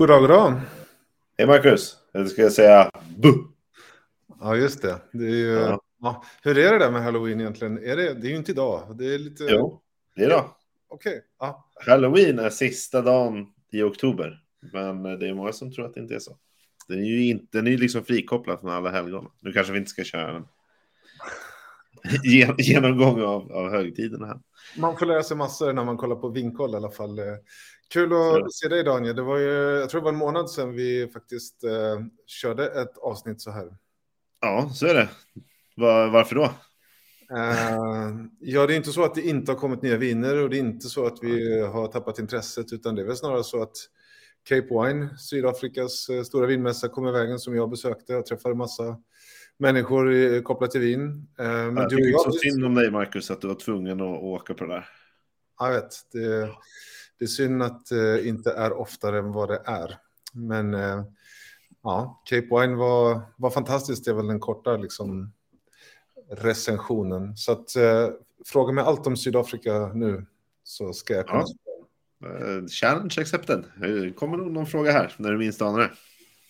God dag, god dag. Hej Marcus, eller ska jag säga bu? Ja, just det. det är ju, Ja. ja. Hur är det där med halloween egentligen? Är det, det är ju inte idag. Det är lite... Jo, det är då. Okej. Ja. Halloween är sista dagen i oktober. Men det är många som tror att det inte är så. Den är ju inte, den är liksom frikopplad från alla helgon. Nu kanske vi inte ska köra en gen- genomgång av, av högtiderna här. Man får lära sig massor när man kollar på vinkoll i alla fall. Eh, Kul att se dig Daniel. Det var ju, jag tror det var en månad sedan vi faktiskt eh, körde ett avsnitt så här. Ja, så är det. Var, varför då? Eh, ja, det är inte så att det inte har kommit nya viner och det är inte så att vi har tappat intresset utan det är väl snarare så att Cape Wine, Sydafrikas eh, stora vinmässa, kom i vägen som jag besökte. Jag träffade massa människor kopplat till vin. Eh, men Jag tycker så synd om dig Marcus att du var tvungen att åka på det där. jag vet, det, det är synd att det inte är oftare än vad det är. Men eh, ja, Cape Wine var, var fantastiskt, det är väl den korta liksom, recensionen. Så att, eh, fråga mig allt om Sydafrika nu så ska jag kunna Ja. Eh, Challenge accepted. Eh, Kommer nog någon fråga här när du minst anar det.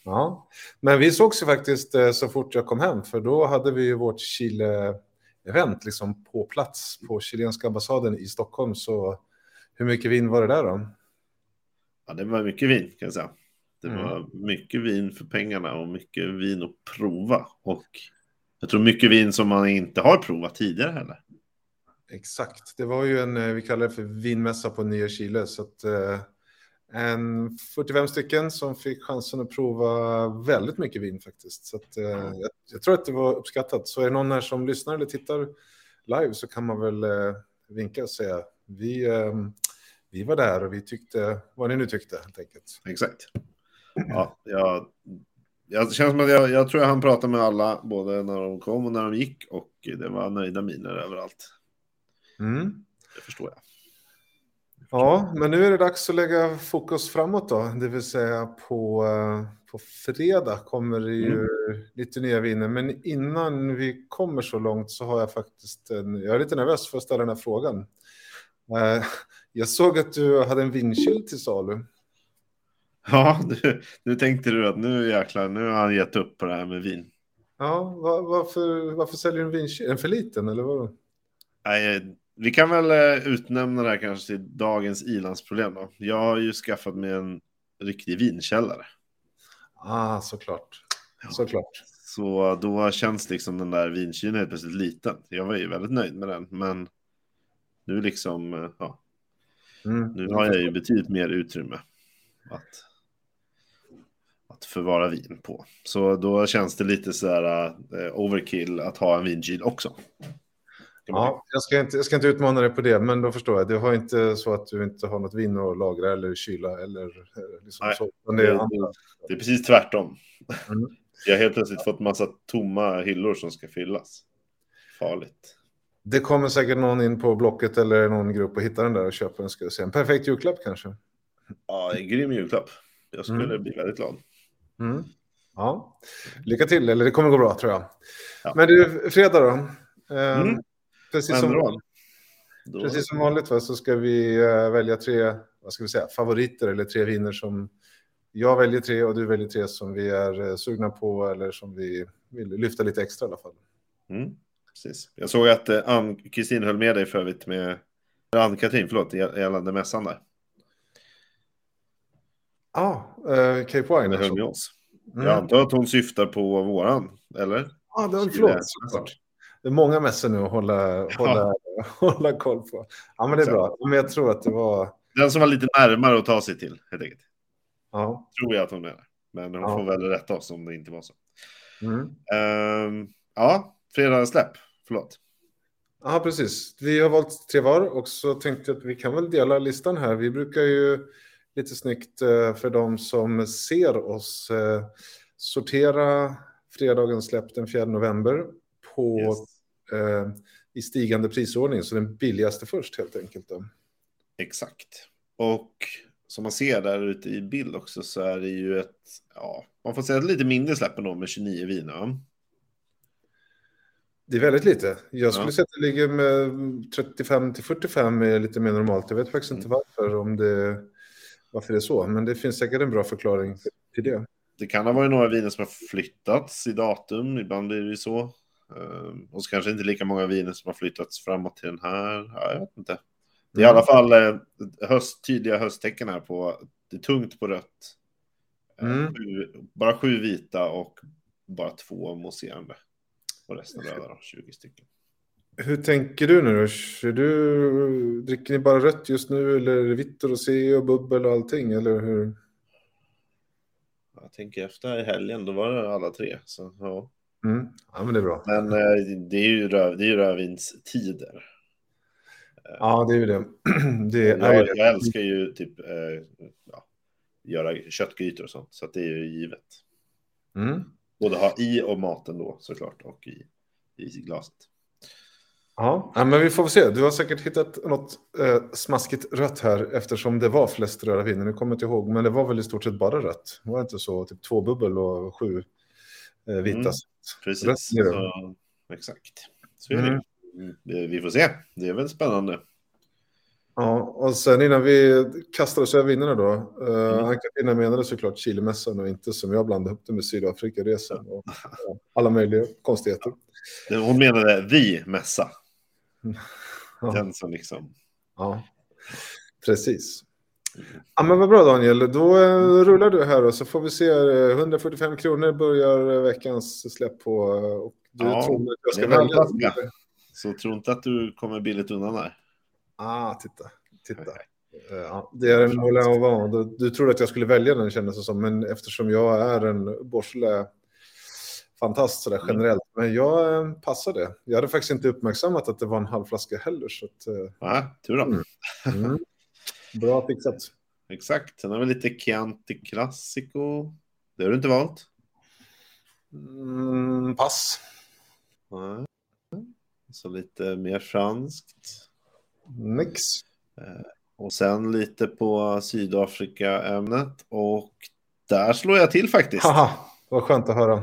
Ja, men vi sågs ju faktiskt eh, så fort jag kom hem, för då hade vi ju vårt Chile-event liksom på plats på chilenska ambassaden i Stockholm. Så hur mycket vin var det där då? Ja, det var mycket vin kan jag säga. Det Mm. var mycket vin för pengarna och mycket vin att prova. Och jag tror mycket vin som man inte har provat tidigare heller. Exakt, det var ju en, eh, vi kallar det för vinmässa på Nya Chile, så att eh, en 45 stycken som fick chansen att prova väldigt mycket vin faktiskt. Så att, eh, jag, jag tror att det var uppskattat. Så är det någon här som lyssnar eller tittar live så kan man väl eh, vinka och säga vi, eh, vi var där och vi tyckte vad ni nu tyckte helt enkelt. Exakt. Ja, jag, jag känns som att jag, jag tror jag han pratade med alla, både när de kom och när de gick. Och det var nöjda miner överallt. Mm. Det förstår jag. Ja, men nu är det dags att lägga fokus framåt då, det vill säga på, eh, på fredag kommer det ju lite nya viner. Men innan vi kommer så långt så har jag faktiskt en, jag är lite nervös för att ställa den här frågan. Eh, Jag såg att du hade en vinkyl till salu. Ja, nu, nu tänkte du att nu jäklar, nu har han gett upp på det här med vin. Ja, va- varför, varför säljer du en vinkyl? Är den för liten eller vadå? Nej, vi kan väl eh, utnämna det här kanske till dagens ilandsproblem då. Jag har ju skaffat mig en riktig vinkällare. Ah, såklart. Såklart. Så då känns liksom den där vinkylen helt plötsligt liten. Jag var ju väldigt nöjd med den, men nu liksom, eh, ja, Mm. nu har jag ju betydligt mer utrymme att, att förvara vin på. Så då känns det lite så här eh, overkill att ha en vinkyl också. Ja, jag ska, inte, jag ska inte utmana dig på det, men då förstår jag. Det har inte så att du inte har något vin att lagra eller kyla eller eh, liksom Nej, så. Det Det är andra. det är precis tvärtom. Mm. Jag har helt plötsligt fått massa tomma hyllor som ska fyllas. Farligt. Det kommer säkert någon in på Blocket eller någon grupp och hittar den där och köper den. Ska jag säga. En perfekt julklapp kanske. Ja, en grym julklapp. Jag skulle Mm. bli väldigt glad. Mm. Ja, lycka till, eller det kommer gå bra tror jag. Ja. Men du, fredag då. Ehm, Mm. Precis, som, då? Då- precis som vanligt va, så ska vi eh, välja tre vad ska vi säga, favoriter eller tre viner som jag väljer tre och du väljer tre som vi är eh, sugna på eller som vi vill lyfta lite extra i alla fall. Mm, precis. Jag såg att eh, Ann-Kristin höll med dig för övrigt med Ann-Katrin, förlåt, gällande mässan där. Ja, eh, Cape Wine. Alltså. med oss. Mm. Jag antar att hon syftar på våran, eller? Ja, Chile. förlåt. såklart. Det är många mässor nu att hålla, hålla, hålla koll på. Ja, men det är bra. Men jag tror att det var... Den som var lite närmare att ta sig till, helt enkelt. Ja. Tror jag att hon menar. Men hon Ja. får väl rätta oss om det inte var så. Mm. Ehm, ja, fredagssläpp. Förlåt. Ja, precis. Vi har valt tre var och så tänkte jag att vi kan väl dela listan här. Vi brukar ju lite snyggt eh, för de som ser oss eh, sortera fredagens släpp den 4 november på Yes. eh, i stigande prisordning, så den billigaste först helt enkelt. Då. Exakt. Och som man ser där ute i bild också så är det ju ett, ja, man får säga ett lite mindre släpp ändå med 29 viner. Det är väldigt lite. Jag skulle Ja. säga att det ligger med 35 till 45 är lite mer normalt. Jag vet faktiskt inte Mm. varför. Om det, varför det är så. Men det finns säkert en bra förklaring till det. Det kan ha varit några viner som har flyttats i datum, ibland blir det ju så. Ehm, och så kanske inte lika många viner som har flyttats framåt till den här. Ja, jag vet inte. Det är mm. i alla fall eh, höst, tydliga hösttecken här på, det är tungt på rött. Eh, mm. bara sju vita och bara två mousserande. Och resten röda då, 20 stycken. Hur tänker du nu då? Du, dricker ni bara rött just nu eller vitt och rosé och bubbel och allting? Eller hur? Jag tänker efter i helgen, då var det alla tre. Så, ja. Mm. ja, men det är bra. Men eh, det är ju, röv, det är ju rödvinstider. Ja, det är ju det. det är jag, jag älskar ju typ eh, ja, göra köttgrytor och sånt, så det är ju givet. Mm. Både ha i och maten då såklart och i, i glaset. Ja, men vi får se. Du har säkert hittat något eh, smaskigt rött här eftersom det var flest röda viner. Nu kommer jag inte ihåg, men det var väl i stort sett bara rött. Det var inte så, typ två bubbel och sju vita. Mm, precis, så, exakt. Så är det. Mm. mm. Vi får se. Det är väl spännande. Ja, och sen innan vi kastar oss över vinnarna då. Uh, mm. Ann-Katarina menade såklart Chilemässan och inte som jag blandade upp det med Sydafrikaresan och ja, alla möjliga konstigheter. Hon menade vi mässa. Ja. Den som liksom... Ja, precis. Ja, men vad bra Daniel, då uh, rullar du här och så får vi se. 145 kronor börjar veckans släpp på. Och du ja, tror att jag ska välja. Så tro inte att du kommer billigt undan där. Ah, titta. titta. Ja, det är en Moulin au vent. Du, trodde att jag skulle välja den kändes det som, men eftersom jag är en Borsle fantast sådär mm. generellt. Men jag eh, passade. Jag hade faktiskt inte uppmärksammat att det var en halv flaska heller. Så att, eh, ja, tur då. Mm. Mm. Bra fixat. Exakt. Sen har vi lite Chianti Classico. Det har du inte valt? Mm, pass. Ja. Så lite mer franskt. Nix. Eh, och sen lite på Sydafrika-ämnet. Och där slår jag till faktiskt. Haha, vad skönt att höra.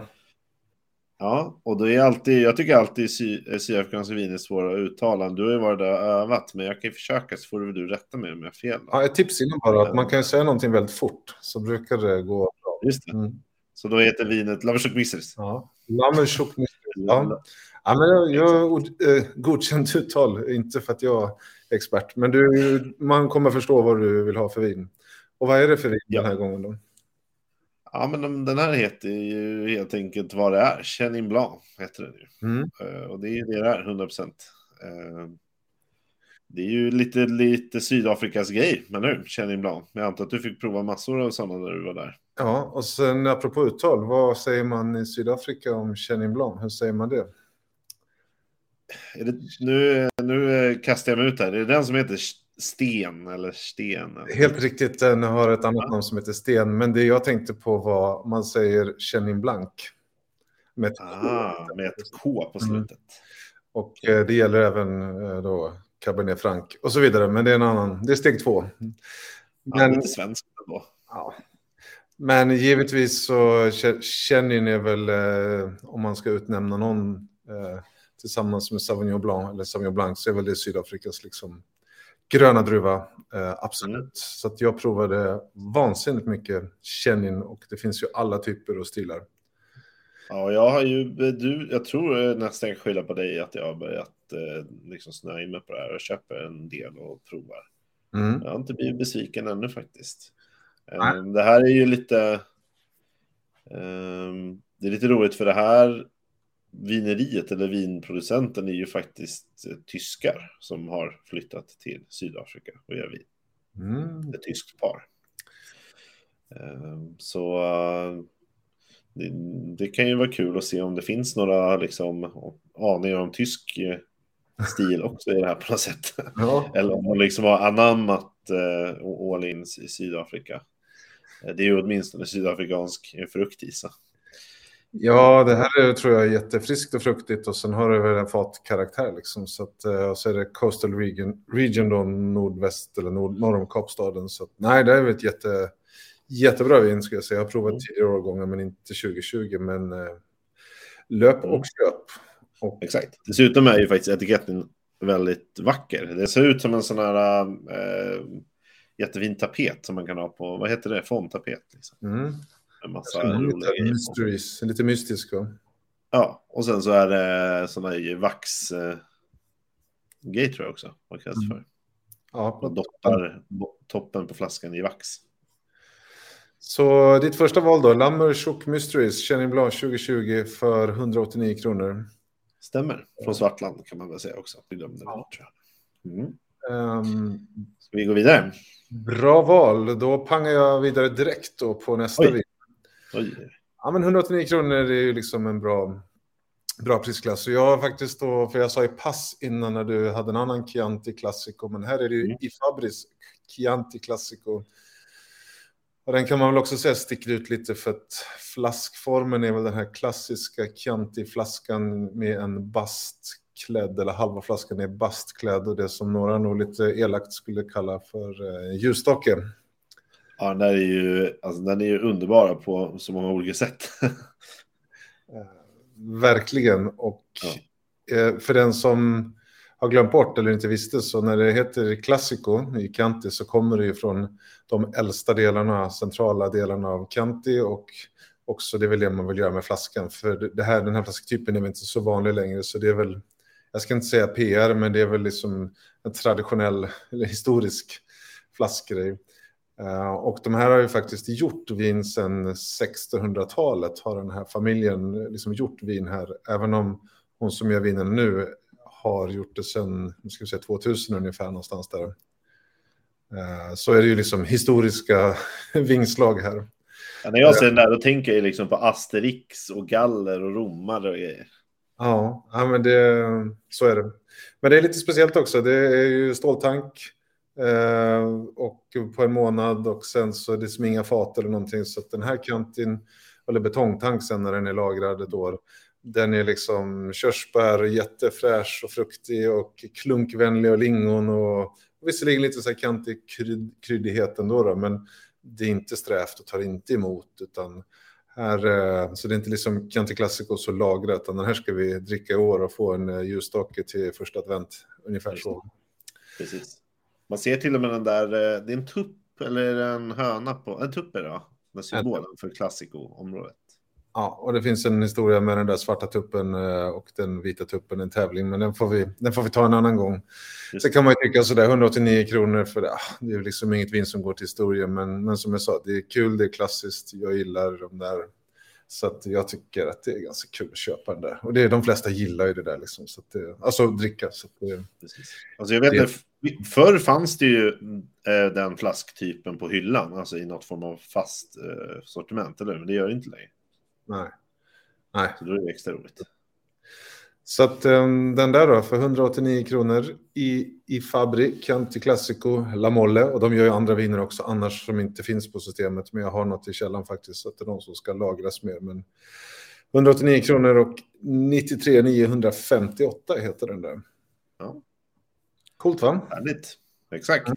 Ja, och det är alltid, jag tycker alltid sy, sydafrikanska viner är svåra att uttala. Du har ju varit där och övat, men jag kan ju försöka så får du rätta mig om jag har fel. Ja, ett tips innan bara, att man kan säga någonting väldigt fort, så brukar det gå bra. Just det. Mm. Så då heter vinet Lamerchuk Miseris. Ja, Lamerchuk Miseris. Ja. ja, men jag, jag eh, godkänt uttal, inte för att jag expert. Men du, man kommer förstå vad du vill ha för vin. Och vad är det för vin ja. den här gången då? Ja, men den här heter ju helt enkelt vad det är. Chenin Blanc heter den ju. Mm. Uh, och det är det det är, 100 procent. Uh, det är ju lite, lite Sydafrikas grej, men nu, Chenin Blanc. Jag antar att du fick prova massor av sådana när du var där. Ja, och sen apropå uttal, vad säger man i Sydafrika om Chenin Blanc? Hur säger man det? Det, nu, nu kastar jag mig ut här. Är det den som heter Sten eller Sten? Eller? Helt riktigt, den har ett annat ja. namn som heter Sten. Men det jag tänkte på var, man säger Chenin Blanc. Med ett, ah, K. Med ett K på mm. slutet. Mm. Och eh, det gäller även eh, då Cabernet Franc och så vidare. Men det är en annan, det är steg två. Men, ja, lite svenskt ändå. Ja. Men givetvis så Chenin är väl, eh, om man ska utnämna någon tillsammans med Sauvignon Blanc, eller Sauvignon Blanc, så är väl det Sydafrikas liksom gröna druva, eh, absolut. Mm. Så att jag provade vansinnigt mycket Chenin och det finns ju alla typer och stilar. Ja, jag har ju, du, jag tror nästan jag skylla på dig att jag har börjat eh, liksom snöa in mig på det här och köper en del och provar. Mm. Jag har inte blivit besviken ännu faktiskt. Eh, det här är ju lite, eh, det är lite roligt för det här vineriet eller vinproducenten är ju faktiskt eh, tyskar som har flyttat till Sydafrika och gör vin. Mm. Ett tyskt par. Ehm, så eh, det, det, kan ju vara kul att se om det finns några liksom, aningar om tysk eh, stil också i det här på något sätt. Ja. Eller om man liksom har anammat all in i Sydafrika. Det är ju åtminstone sydafrikansk frukt i sig. Ja, det här är, tror jag är jättefriskt och fruktigt och sen har det väl en fatkaraktär liksom. Så att, eh, och så är det Coastal Region, region då, nordväst eller nord, norr om Kapstaden. Så att, nej, det är väl ett jätte, jättebra vin ska jag säga. Jag har provat mm. tidigare årgångar men inte 2020. Men eh, löp och mm. köp. Och... Exakt. Dessutom är ju faktiskt etiketten väldigt vacker. Det ser ut som en sån här... Eh, jättefin tapet som man kan ha på, vad heter det, fondtapet. Liksom. Mm. En massa Lite roliga på. mysteries, lite mystisk. va? Ja, och sen så är det sådana här vax eh, grej tror jag också. Vad kallas det för? Ja, Man dottar bo- toppen på flaskan i vax. Så ditt första val då, Lammer Chook Mysteries, Chenin Blanc 2020 för 189 kronor. Stämmer. Från Svartland kan man väl säga också. Vi glömde det, Ja. jag. Mm. Ehm, Ska vi gå vidare? bra val, då pangar jag vidare direkt då på nästa Oj. Oj. Ja, men 189 kronor är ju liksom en bra, bra prisklass. Och jag har faktiskt då, för jag sa ju pass innan när du hade en annan Chianti Classico, men här är det ju Mm. i Fabris Chianti Classico. Och den kan man väl också säga sticker ut lite för att flaskformen är väl den här klassiska Chianti-flaskan med en bastklädd, eller halva flaskan är bastklädd och det som några nog lite elakt skulle kalla för eh, ljusstake. Ja, den är ju, alltså, den är ju underbara på så många olika sätt. Verkligen. Och eh, för den som har glömt bort eller inte visste så när det heter Classico i Chianti så kommer det ju från de äldsta delarna, centrala delarna av Chianti och också det är väl det man vill göra med flaskan. För det här, den här flasktypen är väl inte så vanlig längre så det är väl, jag ska inte säga PR men det är väl liksom en traditionell eller historisk flaskgrej. Eh, och de här har ju faktiskt gjort vin sedan 1600-talet har den här familjen liksom gjort vin här. Även om hon som gör vinen nu har gjort det sedan ska vi säga, 2000 ungefär någonstans där. Eh, Så är det ju liksom historiska vingslag här. Ja, när jag ser den där då tänker jag liksom på Asterix och Galler och romare och grejer. Ja, ja men det, så är det. Men det är lite speciellt också. Det är ju ståltank eh, Eh, och på en månad och sen så är det som inga fat eller någonting. Så att den här kantin, eller betongtank sen när den är lagrad ett år, den är liksom körsbär, jättefräsch och fruktig och klunkvänlig och lingon och visserligen lite så här kantig krydd, kryddighet ändå då, men det är inte strävt och tar inte emot utan här, eh, så det är inte liksom Chianti Classico så lagrat, utan den här ska vi dricka i år och få en eh, ljusstake till första advent, ungefär så. Precis. Man ser till och med den där, eh, det är en tupp eller en höna på, en tupp är det va? Med symbolen för Classico-området. Ja, och det finns en historia med den där svarta tuppen eh, och den vita tuppen, en tävling, men den får vi, den får vi ta en annan gång. Just Sen kan man ju tycka sådär 189 kronor för det, ah, det är liksom inget vin som går till historien, men, men som jag sa, det är kul, det är klassiskt, jag gillar de där. Så att jag tycker att det är ganska kul att köpa den där. Och det är, de flesta gillar ju det där liksom, så att det, alltså dricka. Så det, Precis. Alltså jag vet Det- inte, förr fanns det ju eh, den flasktypen på hyllan, alltså i något form av fast eh, sortiment, eller? Men det gör det inte längre. nej. Nej. Så då är det extra roligt. Så att um, den där då, för 189 kronor i, i Fabri, Chianti Classico, La Molle. Och de gör ju andra viner också, annars som inte finns på systemet. Men jag har något i källan faktiskt, så att det är de som ska lagras mer. Men 189 kronor och 93 958 heter den där. Ja. Coolt va? Härligt. Exakt.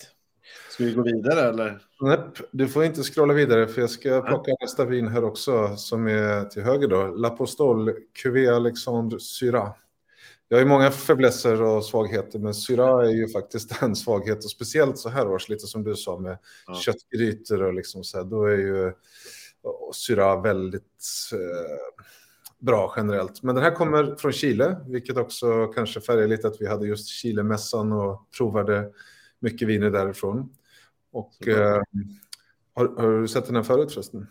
Ska vi gå vidare eller? Nej, du får inte scrolla vidare för jag ska plocka nästa vin här också som är till höger då. L'Apostol Cuvée Alexandre Syrah. Jag har ju många fäblesser och svagheter men Syrah är ju faktiskt en svaghet och speciellt så här års, lite som du sa med Ja. köttgrytor och liksom så här, då är ju och Syrah väldigt eh, bra generellt. Men den här kommer från Chile, vilket också kanske färgar lite att vi hade just Chile-mässan och provade mycket viner därifrån. Och eh, har, har du sett den här förut förresten?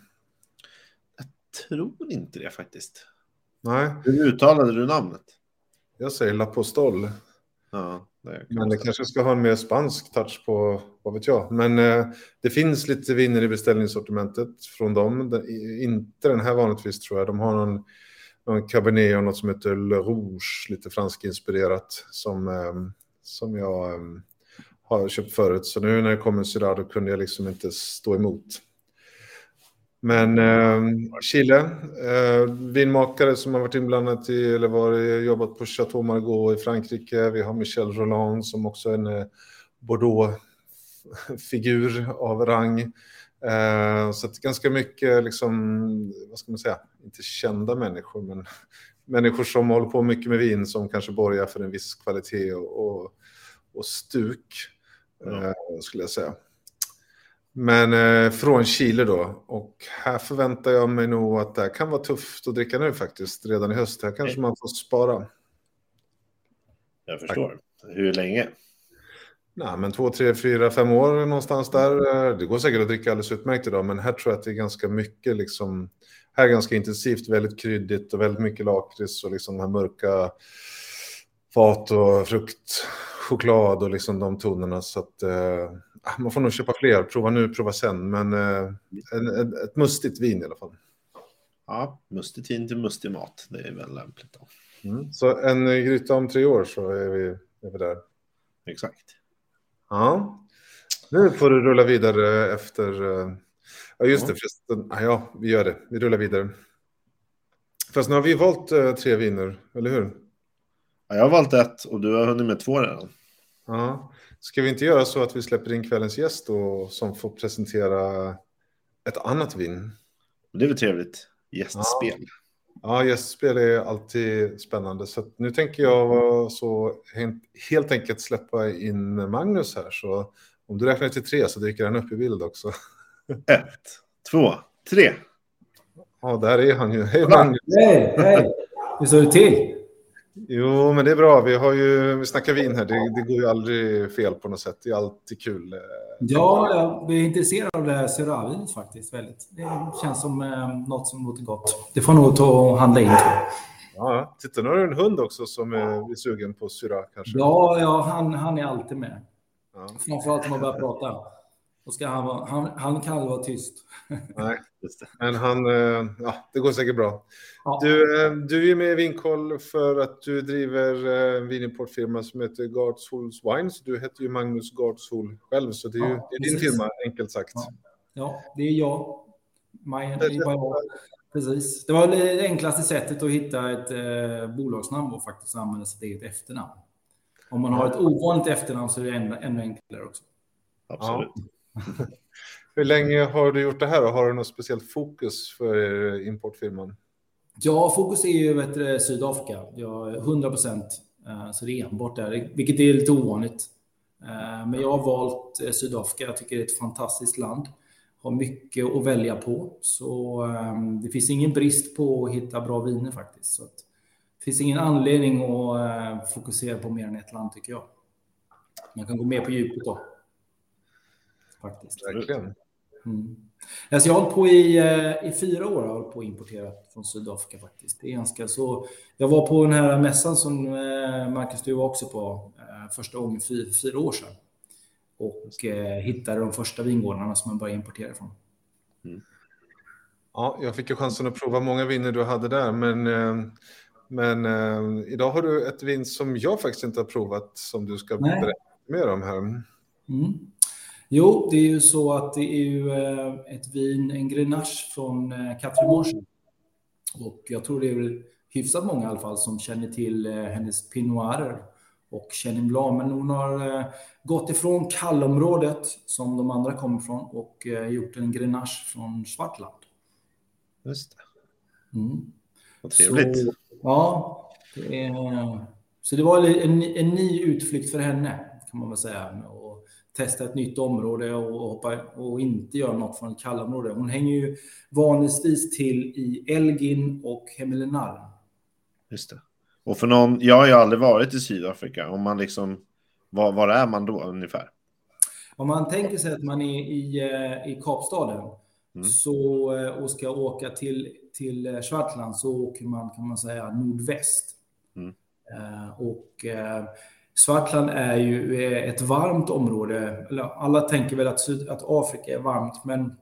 Tror inte det faktiskt. Nej, Hur uttalade du namnet? jag säger La Postol. Ja, det Men det kanske ska ha en mer spansk touch på, vad vet jag. Men eh, det finns lite viner i beställningssortimentet från dem. Den, inte den här vanligtvis tror jag. De har någon, någon cabernet och något som heter Le Rouge, lite franskinspirerat, som, eh, som jag eh, har köpt förut. Så nu när det kommer Syrah då kunde jag liksom inte stå emot. Men eh, Chile, eh, vinmakare som har varit inblandat i, eller varit, jobbat på Chateau Margaux i Frankrike. Vi har Michel Roland som också är en eh, Bordeaux-figur av rang. Eh, så att ganska mycket, liksom, vad ska man säga, inte kända människor, men människor som håller på mycket med vin som kanske borgar för en viss kvalitet och, och, och stuk, Ja. eh, skulle jag säga. Men eh, från Chile då. Och här förväntar jag mig nog att det kan vara tufft att dricka nu faktiskt. Redan i höst. Här kanske man får spara. Jag förstår. Hur länge? Nej, men två, tre, fyra, fem år någonstans där. Det går säkert att dricka alldeles utmärkt idag, men här tror jag att det är ganska mycket liksom. Här är ganska intensivt, väldigt kryddigt och väldigt mycket lakrits och liksom de här mörka fat och frukt, choklad och liksom de tonerna. Så att eh, man får nog köpa fler, prova nu, prova sen, men eh, en, ett mustigt vin i alla fall. Ja, mustigt vin till mustig mat, det är väl lämpligt då. Mm. Så en gryta om tre år så är vi, är vi där. Exakt. Ja, nu får du rulla vidare efter... eh, Ja, just det, Ja. förresten. Ja, ja, vi gör det. Vi rullar vidare. Fast nu har vi valt eh, tre viner, eller hur? Ja, jag har valt ett och du har hunnit med två redan. Ja. Ska vi inte göra så att vi släpper in kvällens gäst då, som får presentera ett annat vin? Det är väl trevligt. Gästspel. Ja, gästspel är alltid spännande. Så att nu tänker jag så helt- helt enkelt släppa in Magnus här. Så om du räknar till tre så dyker han upp i bild också. Ett, två, tre. Ja, där är han ju. Hej Magnus! Hej, hej! Hur står det till? Jo, men det är bra. Vi, har ju, vi snackar vin här. Det, det går ju aldrig fel på något sätt. Det är alltid kul. Ja, jag är intresserad av det här Syrah-vinet faktiskt. Väldigt. Det känns som eh, något som låter gott. Det får nog ta och handla in. Ja, titta, nu har du en hund också som är, är sugen på syra kanske. Ja, ja han, han är alltid med. Ja. Framförallt om man börjar prata. Då ska han, han, han kan aldrig vara tyst. Nej. Men han, eh, ja, det går säkert bra. Ja. Du, eh, du är med i Vinkoll för att du driver eh, en vinimportfirma som heter Gardshools Wines. Du heter ju Magnus Gardshol själv, så det är ju Ja, det är din firma, enkelt sagt. Ja. Ja, det är jag. Majen, det är bara jag. Precis. Det var det enklaste sättet att hitta ett eh, bolagsnamn och faktiskt använda sitt eget efternamn. Om man har ett ovanligt efternamn så är det ännu, ännu enklare också. Absolut. Hur länge har du gjort det här och har du något speciellt fokus för eh, importfirman? Ja, fokus är ju du, Sydafrika. Jag 100 procent. Så det är enbart där, vilket är lite ovanligt. Eh, Men jag har valt eh, Sydafrika. Jag tycker det är ett fantastiskt land. Har mycket att välja på. Så eh, det finns ingen brist på att hitta bra viner faktiskt. Så det finns ingen anledning att eh, fokusera på mer än ett land tycker jag. Man kan gå mer på djupet då. Faktiskt. Verkligen. Mm. Alltså jag har hållit på i, eh, i fyra år har jag hållit på att importera från Sydafrika faktiskt. Det är ganska så. Jag var på den här mässan som eh, Marcus du var också på eh, första gången för fyra år sedan. Och eh, hittade de första vingårdarna som man började importera från. Ja, jag fick ju chansen att prova många viner du hade där, men, men eh, idag har du ett vin som jag faktiskt inte har provat som du ska Nej. berätta mer om här. Mm. Jo, det är ju så att det är ju eh, ett vin, en Grenache från eh, Catherine Marshall. Och jag tror det är väl hyfsat många i alla fall som känner till eh, hennes Pinot Noirer och Chenin Blanc. Men hon har eh, gått ifrån kallområdet som de andra kommer ifrån och eh, gjort en Grenache från Svartland. Just det. Mm. Vad trevligt. Så, ja, det är, så det var en, en ny utflykt för henne kan man väl säga. Testa ett nytt område och, hoppa, och inte göra något från ett kallområde. Hon hänger ju vanligtvis till i Elgin och Hemelinar. Just det. Och för någon, jag har ju aldrig varit i Sydafrika. Om man liksom, var, var är man då ungefär? Om man tänker sig att man är i, eh, i Kapstaden Mm. så, eh, och ska åka till, till eh, Svartland så åker man kan man säga nordväst. Mm. Och Svartland är ju ett varmt område. Alla tänker väl att, Syd, att Afrika är varmt, men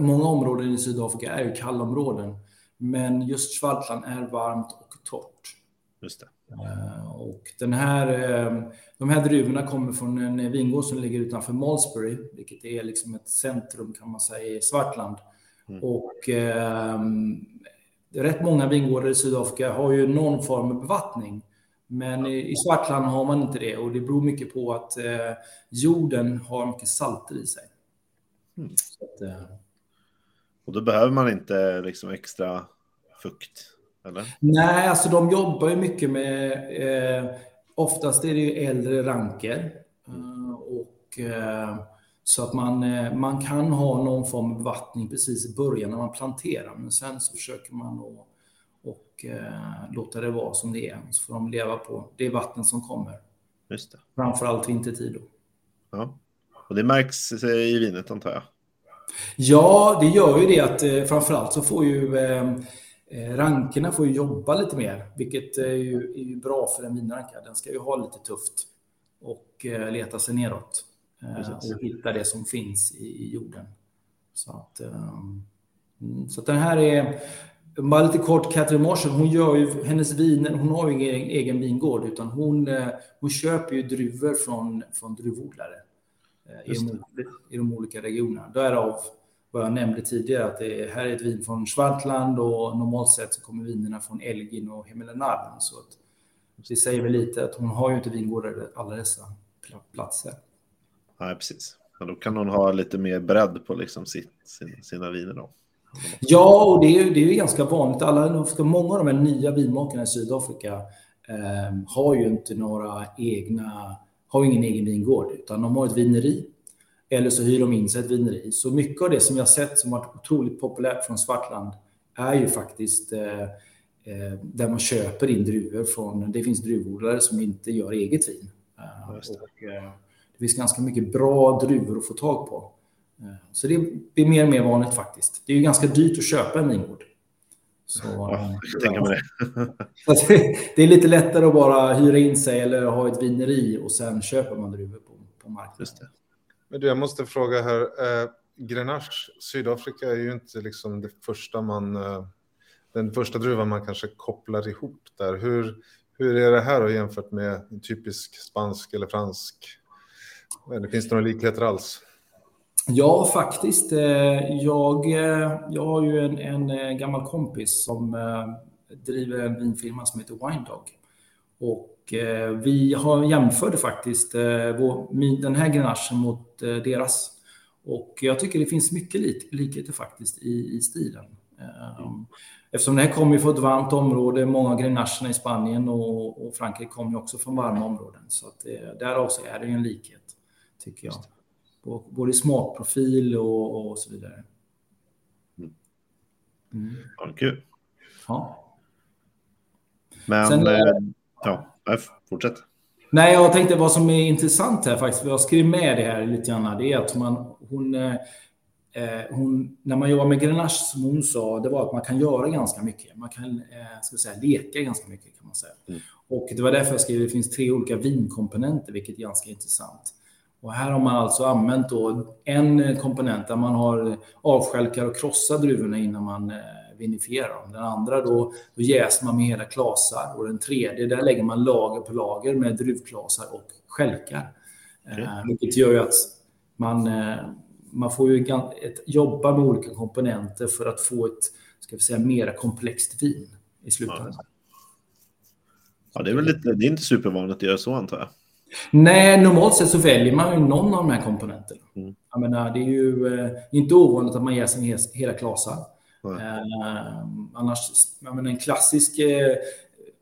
många områden i Sydafrika är ju kallområden. Men just Svartland är varmt och torrt. Just det. Eh, Och den här, eh, de här druvorna kommer från en vingård som ligger utanför Malmesbury, vilket är liksom ett centrum kan man säga i Svartland. Mm. Och eh, rätt många vingårdar i Sydafrika har ju någon form av bevattning. Men i, i Svartland har man inte det och det beror mycket på att eh, jorden har mycket salter i sig. Mm. Så att, eh, Och då behöver man inte liksom extra fukt, eller? Nej, alltså de jobbar ju mycket med, eh, oftast är det ju äldre ranker. Eh, och eh, Så att man, eh, man kan ha någon form av bevattning precis i början när man planterar, men sen så försöker man att och eh, låta det vara som det är. Så får de leva på det vatten som kommer. Just det. Framförallt vintertid. Då. Ja. Och det märks i vinet antar jag? Ja, det gör ju det att eh, framförallt så får ju eh, eh, rankerna får ju jobba lite mer, vilket är ju, är ju bra för en vinranka. Den ska ju ha lite tufft och eh, leta sig neråt eh, och hitta det som finns i, i jorden. Så att, mm, så att den här är bara lite kort, Katrin Marshall, hon gör ju, hennes viner, hon har ju ingen egen vingård, utan hon, eh, hon köper ju druvor från, från druvodlare eh, i de, i de olika regionerna. Därav vad jag nämnde tidigare, att det här är ett vin från Schwartland och normalt sett så kommer vinerna från Elgin och Himmelenarden. Så att det säger väl lite att hon har ju inte vingårdar alla dessa platser. Nej, precis. Ja, då kan hon ha lite mer bredd på liksom sitt, sina viner då. Ja, och det är, det är ganska vanligt. Alla, många av de här nya vinmakarna i Sydafrika eh, har ju inte några egna, har ingen egen vingård, utan de har ett vineri. Eller så hyr de in sig ett vineri. Så mycket av det som jag sett som varit otroligt populärt från Svartland är ju faktiskt eh, eh, där man köper in druvor från, det finns druvodlare som inte gör eget vin. Eh, och, eh, det finns ganska mycket bra druvor att få tag på. Eh, så det blir mer och mer vanligt faktiskt. Det är ju ganska dyrt att köpa en vingård. Så, ja, jag tänker mig det. det är lite lättare att bara hyra in sig eller ha ett vineri och sen köper man druvor på, på marknaden. Men du, jag måste fråga här. Eh, Grenache, Sydafrika är ju inte liksom det första man, eh, den första druvan man kanske kopplar ihop där. Hur, hur är det här då jämfört med en typisk spansk eller fransk? Eller finns det några likheter alls? Ja, faktiskt. Eh, jag, eh, jag har ju en, en eh, gammal kompis som driver en vinfirma som heter Wine Dog. Och vi har jämförde faktiskt den här grenachen mot deras. Och jag tycker det finns mycket likheter faktiskt i, i stilen. Eftersom det här kommer från ett varmt område, många av grenacherna i Spanien och, och Frankrike kommer också från varma områden. Så att, därav så är det ju en likhet, tycker jag både smakprofil och, och så vidare. Mm. Mm. Ja, kul. Ja. Men, Sen, eh, ja, fortsätt. Nej, jag tänkte vad som är intressant här faktiskt, jag skrev med det här lite grann, det är att man, hon, eh, hon, när man jobbar med Grenache, som hon sa, det var att man kan göra ganska mycket. Man kan eh, ska säga, leka ganska mycket kan man säga. Mm. Och det var därför jag skrev det finns tre olika vinkomponenter, vilket är ganska intressant. Och här har man alltså använt en komponent där man har avskälkar och krossar druvorna innan man eh, vinifierar dem. Den andra då, då jäser man med hela klasar och den tredje där lägger man lager på lager med druvklasar och skälkar. Okay. Eh, vilket gör ju att man, eh, man får ju ett, jobba med olika komponenter för att få ett ska vi säga, mera komplext vin i slutändan. Ja, det är väl lite, det är inte supervanligt att göra så antar jag. Nej, normalt sett så väljer man ju någon av de här komponenterna. Mm. Jag menar, det är ju eh, inte ovanligt att man ger sig hela klasar. Mm. Eh, annars, jag menar, en klassisk eh,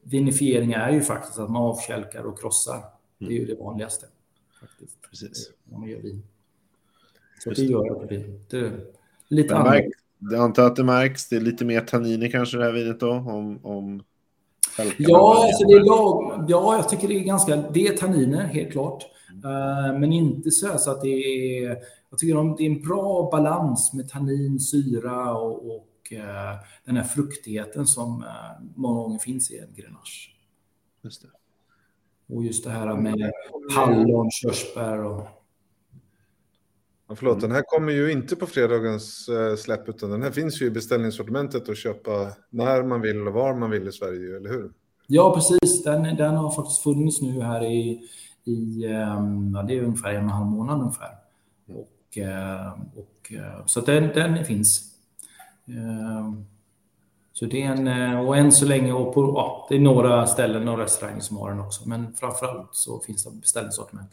vinifiering är ju faktiskt att man avkälkar och krossar. Mm. Det är ju det vanligaste. Faktiskt. Precis. När man gör vin. Så Just det gör att det blir lite annorlunda. Jag antar att det märks. Det är lite mer tanniner kanske det här vinet då. Om, om Ja, alltså det är lag, ja, jag tycker det är ganska... Det är tanniner, helt klart. Uh, men inte så, så att det är... Jag tycker det är en bra balans med tannin, syra och, och uh, den här fruktigheten som uh, många gånger finns i en grenache. Just det. Och just det här med hallon, körsbär och... förlåt, den här kommer ju inte på fredagens släpp, utan den här finns ju i beställningssortimentet att köpa när man vill och var man vill i Sverige, eller hur? Ja, precis. Den, den har faktiskt funnits nu här i, i ja, det är ungefär en och en halv månad ungefär. Och, eh, och, eh, så den, den finns. Eh, så det är en, och än så länge, och på, ja, det är några ställen och restauranger som har den också, men framförallt så finns det beställningssortiment.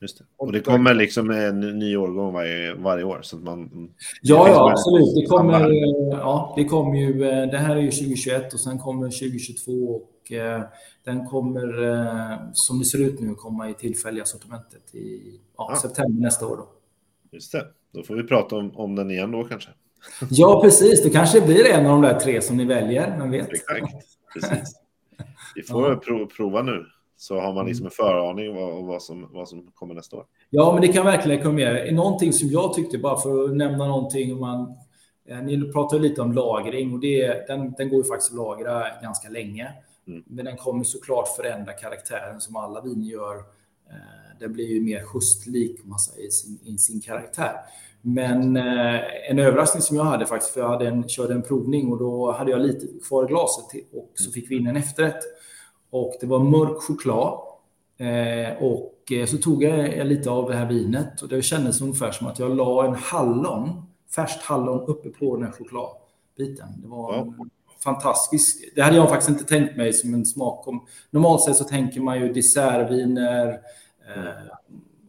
Just det. Och det kommer liksom en ny årgång varje, varje år? Så att man, ja, ja absolut. Det kommer, ja, det kommer ju, det här är ju 2021 och sen kommer 2022 och eh, den kommer, eh, som det ser ut nu, komma i tillfälliga sortimentet i ja, ja. september nästa år. Då. Just det, då får vi prata om, om den igen då kanske. Ja, precis. Det kanske blir en av de där tre som ni väljer, man vet. Exakt, precis. Vi får Ja. prov, prova nu, så har man liksom en föraning vad, vad, som, vad som kommer nästa år. Ja, men det kan verkligen rekommendera. Någonting som jag tyckte, bara för att nämna någonting, om man, eh, ni pratar ju lite om lagring och det, den, den går ju faktiskt att lagra ganska länge. Mm. Men den kommer såklart förändra karaktären som alla viner gör. Eh, Den blir ju mer höstlik om man säger, i sin, i sin karaktär. Men eh, en överraskning som jag hade faktiskt, för jag hade en, körde en provning och då hade jag lite kvar i glaset och så fick vi in en efterrätt. Och det var mörk choklad. Eh, och eh, så tog jag lite av det här vinet och det kändes ungefär som att jag la en hallon, färskt hallon uppe på den här chokladbiten. Det var en fantastisk. Det hade jag faktiskt inte tänkt mig som en smak. Normalt sett så tänker man ju dessertviner, eh,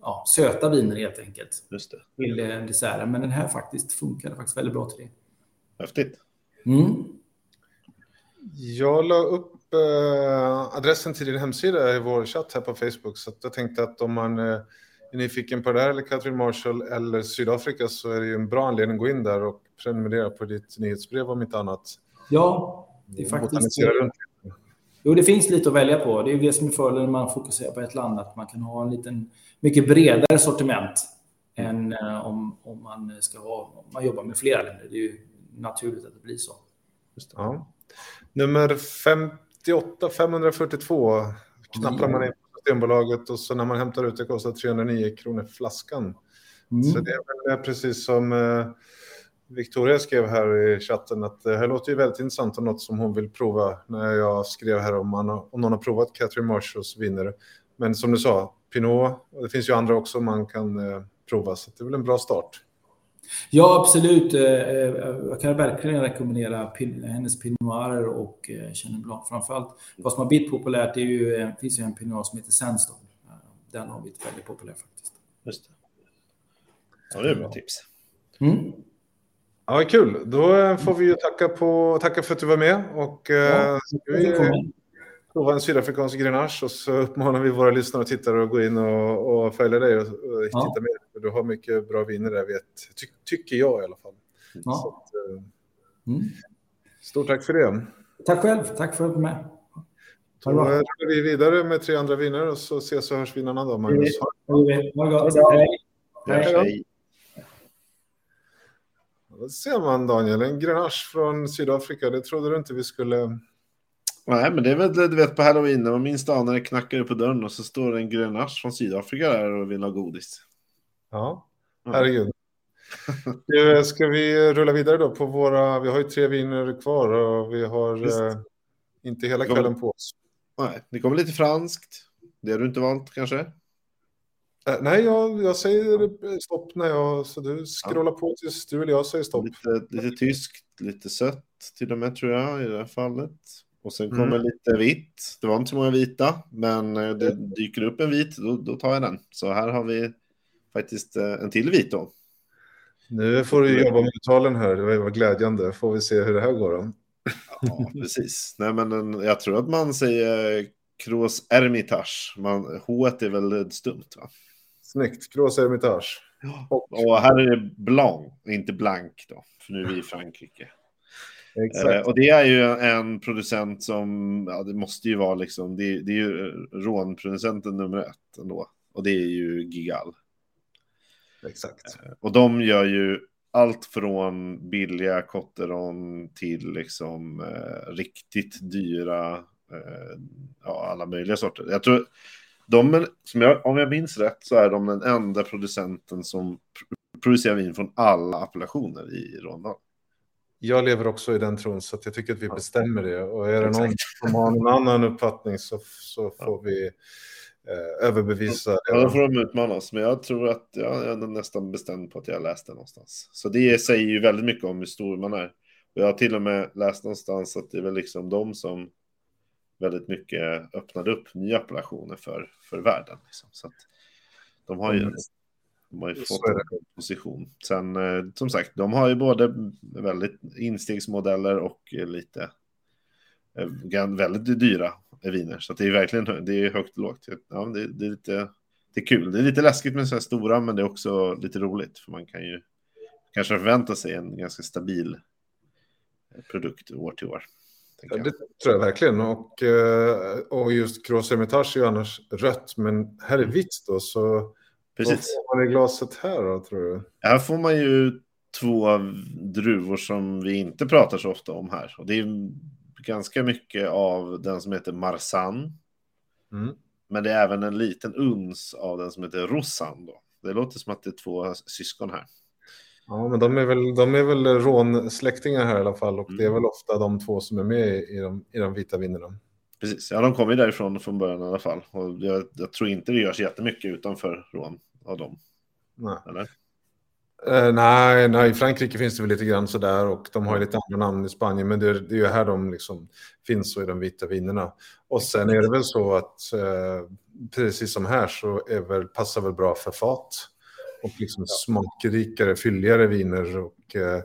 ja, söta viner helt enkelt Just det, till eh, desserten. Men den här faktiskt funkade faktiskt väldigt bra till det. häftigt. Mm. Jag la upp eh, adressen till din hemsida i vår chatt här på Facebook. Så jag tänkte att om man eh, är nyfiken på det här eller Catherine Marshall eller Sydafrika så är det ju en bra anledning att gå in där och prenumerera på ditt nyhetsbrev om inte annat. Ja, det är faktiskt... Runt. Jo, det finns lite att välja på. Det är det som är fördelen när man fokuserar på ett land, att man kan ha en liten, mycket bredare sortiment än eh, om, om man ska ha, om man jobbar med flera länder. Det är ju naturligt att det blir så. Just det, ja. Nummer 58 542 knappar man in på Systembolaget och så när man hämtar ut det kostar 309 kronor flaskan. Mm. Så det är väl precis som eh, Victoria skrev här i chatten att det här låter ju väldigt intressant och något som hon vill prova när jag skrev här om, man, om någon har provat Catherine Marshalls viner. Men som du sa, Pinot, och det finns ju andra också man kan eh, prova så det är väl en bra start. Ja, absolut. Eh, eh, Jag kan verkligen rekommendera hennes Pinot Noir och eh, Chenin Blanc. Framförallt, vad som har blivit populärt är ju, det finns ju en Pinot Noir som heter Sandstone. Den har blivit väldigt populär faktiskt. Just det. Ja, det är bra tips. Mm. Ja, kul. Då får vi ju tacka, på, tacka för att du var med och Ja, vi med. prova en sydafrikansk Grenache och så uppmanar vi våra lyssnare och tittare att gå in och, och följa dig och, och Ja. titta med. För Du har mycket bra viner där, vet, ty, tycker jag i alla fall. Så Ja. att, eh, Mm. stort tack för det. Tack själv. Tack för att du var med. Då rullar vi vidare med tre andra viner och så ses och hörs vi en annan dag, Magnus. Ha- det gott. hej. Då ser man Daniel, en Grenache från Sydafrika. Det trodde du inte vi skulle... Nej, men det är väl du vet på halloween när man minst anar det knackar på dörren och så står det en grenache från Sydafrika där och vill ha godis. Ja, Ja. herregud. Du, Ska vi rulla vidare då på våra... Vi har ju tre viner kvar och vi har eh, inte hela Kom. kvällen på oss. Nej, det kommer lite franskt. Det har du inte valt kanske? Eh, nej, jag, jag säger stopp när jag... Så du scrollar på tills du eller jag säger stopp. Lite, lite tyskt, lite sött till och med tror jag i det här fallet. Och sen Mm. kommer lite vitt. Det var inte så många vita, men eh, det dyker upp en vit, då, då tar jag den. Så här har vi faktiskt eh, en till vit då. Nu får du jobba med uttalen här. Det var glädjande. Får vi se hur det här går då. Ja, precis. Nej, men en, jag tror att man säger Cross Hermitage. Man, H är väl stumt, va? Snyggt. Grås Hermitage. Och, Och här är det Blanc, inte Blanc då, för nu är vi i Frankrike. Eh, exakt. och det är ju en producent som, ja det måste ju vara liksom, det, det är ju rånproducenten nummer ett ändå. Och det är ju Gigal. exakt. Och de gör ju allt från billiga Cotteron till liksom eh, riktigt dyra, eh, ja alla möjliga sorter. Jag tror, de, som jag, om jag minns rätt så är de den enda producenten som pr- producerar vin från alla appellationer i Rondal. Jag lever också i den tron så jag tycker att vi bestämmer det. Och är det någon som har någon annan uppfattning så, så får vi eh, överbevisa Ja, då får de utmana oss, men jag tror att ja, jag är nästan bestämd på att jag har läst det någonstans. Så det säger ju väldigt mycket om hur stor man är. Och jag har till och med läst någonstans att det är väl liksom de som väldigt mycket öppnade upp nya appellationer för, för världen. Liksom. Så att de har ju, Mm. De har ju fått en position. Sen eh, som sagt, de har ju både väldigt instegsmodeller och eh, lite eh, väldigt dyra viner. Så det är verkligen det är högt och lågt. Ja, det, det är lite, det är kul. Det är lite läskigt med så här stora, men det är också lite roligt. För man kan ju kanske förvänta sig en ganska stabil produkt år till år. Ja, det tror jag verkligen. Och, och just Gros Hermitage är ju annars rött, men här är vitt då. Så Precis. vad får man i glaset här då, tror du? Här får man ju två druvor som vi inte pratar så ofta om här. Och det är ganska mycket av den som heter Marsan. Mm. Men det är även en liten uns av den som heter Rossan. Då. Det låter som att det är två syskon här. Ja, men de är väl, de är väl rånsläktingar här i alla fall. Och det är Mm. väl ofta de två som är med i de, i de vita vinerna. Precis, ja de kommer ju därifrån från början i alla fall. Och jag, jag tror inte det görs jättemycket utanför rån av dem. Nej. Eller? Eh, nej, nej, i Frankrike finns det väl lite grann sådär och de har ju lite andra namn i Spanien, men det, det är ju här de liksom finns så i de vita vinerna. Och sen är det väl så att eh, precis som här så är väl, passar väl bra för fat och liksom smakrikare, fylligare viner och eh,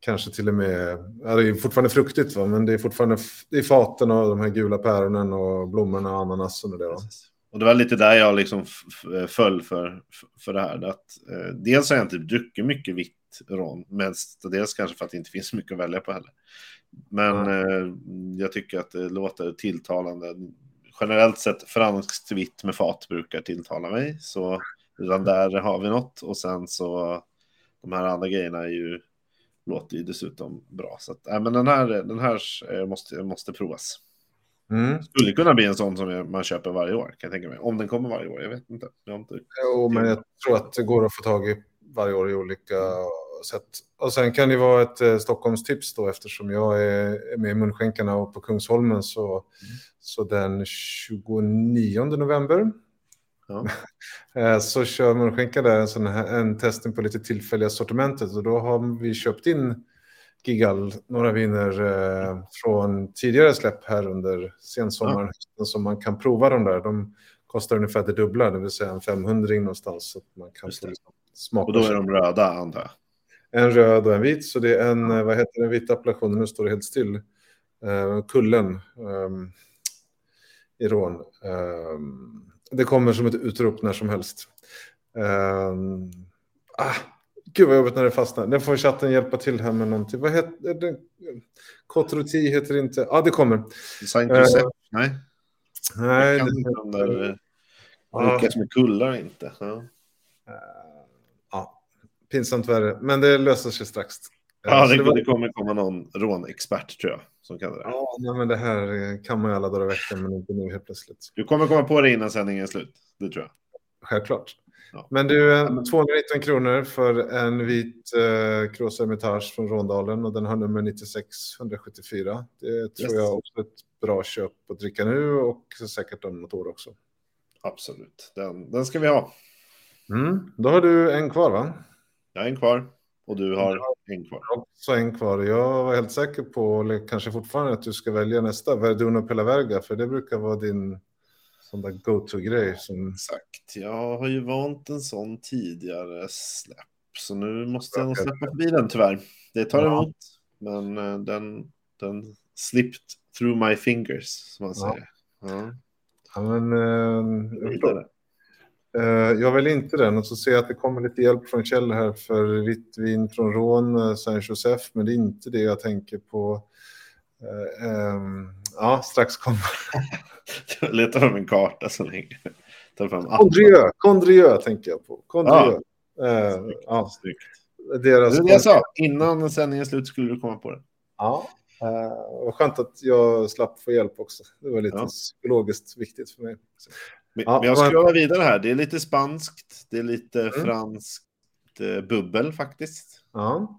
kanske till och med, ja, det är fortfarande fruktigt va, men det är fortfarande det är faten och de här gula päronen och blommorna och ananasen och det. Va? Precis. Och det var lite där jag liksom föll för, för det här. Att, eh, dels har jag inte druckit mycket vitt rån, men dels kanske för att det inte finns mycket att välja på heller. Men eh, jag tycker att det låter tilltalande. Generellt sett franskt vitt med fat brukar tilltala mig. Så redan där har vi något. Och sen så de här andra grejerna är ju, låter ju dessutom bra. Så att, äh, men den här, den här eh, måste, måste provas. Mm. Skulle kunna bli en sån som man köper varje år, kan jag tänka mig. Om den kommer varje år, jag vet inte. Jag inte... Jo, men jag tror att det går att få tag i varje år i olika sätt. Och sen kan det vara ett eh, Stockholmstips då eftersom jag är, med i Munskänkarna och på Kungsholmen så, så den 29 november Ja. eh, så kör Munskänka där en, sån här, en testning på lite tillfälliga sortimentet och då har vi köpt in Gigal, några viner eh, från tidigare släpp här under sensommaren hösten, som man kan prova de där. De kostar ungefär det dubbla, det vill säga en 500 någonstans. Så att man kan liksom smaka. Och då är de röda, antar jag. En röd och en vit, så det är en, eh, vad heter den vita appellationen, nu står det helt still. Eh, kullen ehm, i rån. Ehm, det kommer som ett utrop när som helst. Um, ah, gud vad jobbigt när det fastnar. Den får chatten hjälpa till här med någonting. Vad heter det? Kotroti heter det inte. Ja, ah, det kommer. Saint Eh, Joseph? Nej, Nej, jag kan det, där eh, Ja. lyckas med kullar inte. Ja. Eh, ja, pinsamt värre. Men det löser sig strax. Eh, Ja, så det, var- det kommer komma någon rånexpert tror jag som kan det. där. Ja, nej, men det här eh, kan man ju alla dagar i veckan, men inte nu helt plötsligt. Du kommer komma på det innan sändningen är slut. Det tror jag. Självklart. Ja. Men du, eh, 219 kronor för en vit eh, Cross Hermitage från Råndalen och den har nummer 9674. Det tror Yes. jag också är ett bra köp att dricka nu och säkert om något år också. Absolut. Den, den ska vi ha. Mm. Då har du en kvar va? Jag har en kvar och du har en kvar. Så en kvar. Jag var helt säker på, eller kanske fortfarande, att du ska välja nästa, Verdun Pella Verga, för det brukar vara din sån där go-to-grej. Som... Exakt. Jag har ju vant en sån tidigare släpp. Så nu måste jag nog släppa förbi den tyvärr. Det tar Ja. emot. Men eh, den, den slipped through my fingers, som man Ja. säger. Ja. Ja, men, eh, jag. Eh, jag väljer inte den och så ser jag att det kommer lite hjälp från Kjell här för vitt vin från Rån, eh, Saint Joseph, men det är inte det jag tänker på. Eh, ehm, ja, strax kommer. Jag letar fram en karta så länge. Tar fram appen. Condrieu, Condrieu tänker jag på. Condrieu. Eh, Snyggt. ja, Snyggt. deras Det jag sa. Innan sändningen slut skulle du komma på det. Ja, eh, vad skönt att jag slapp få hjälp också. Det var lite Ja. psykologiskt viktigt för mig. Men, Ja, men jag scrollar vidare här. Det är lite spanskt. Det är lite Mm. franskt eh, bubbel faktiskt. Ja,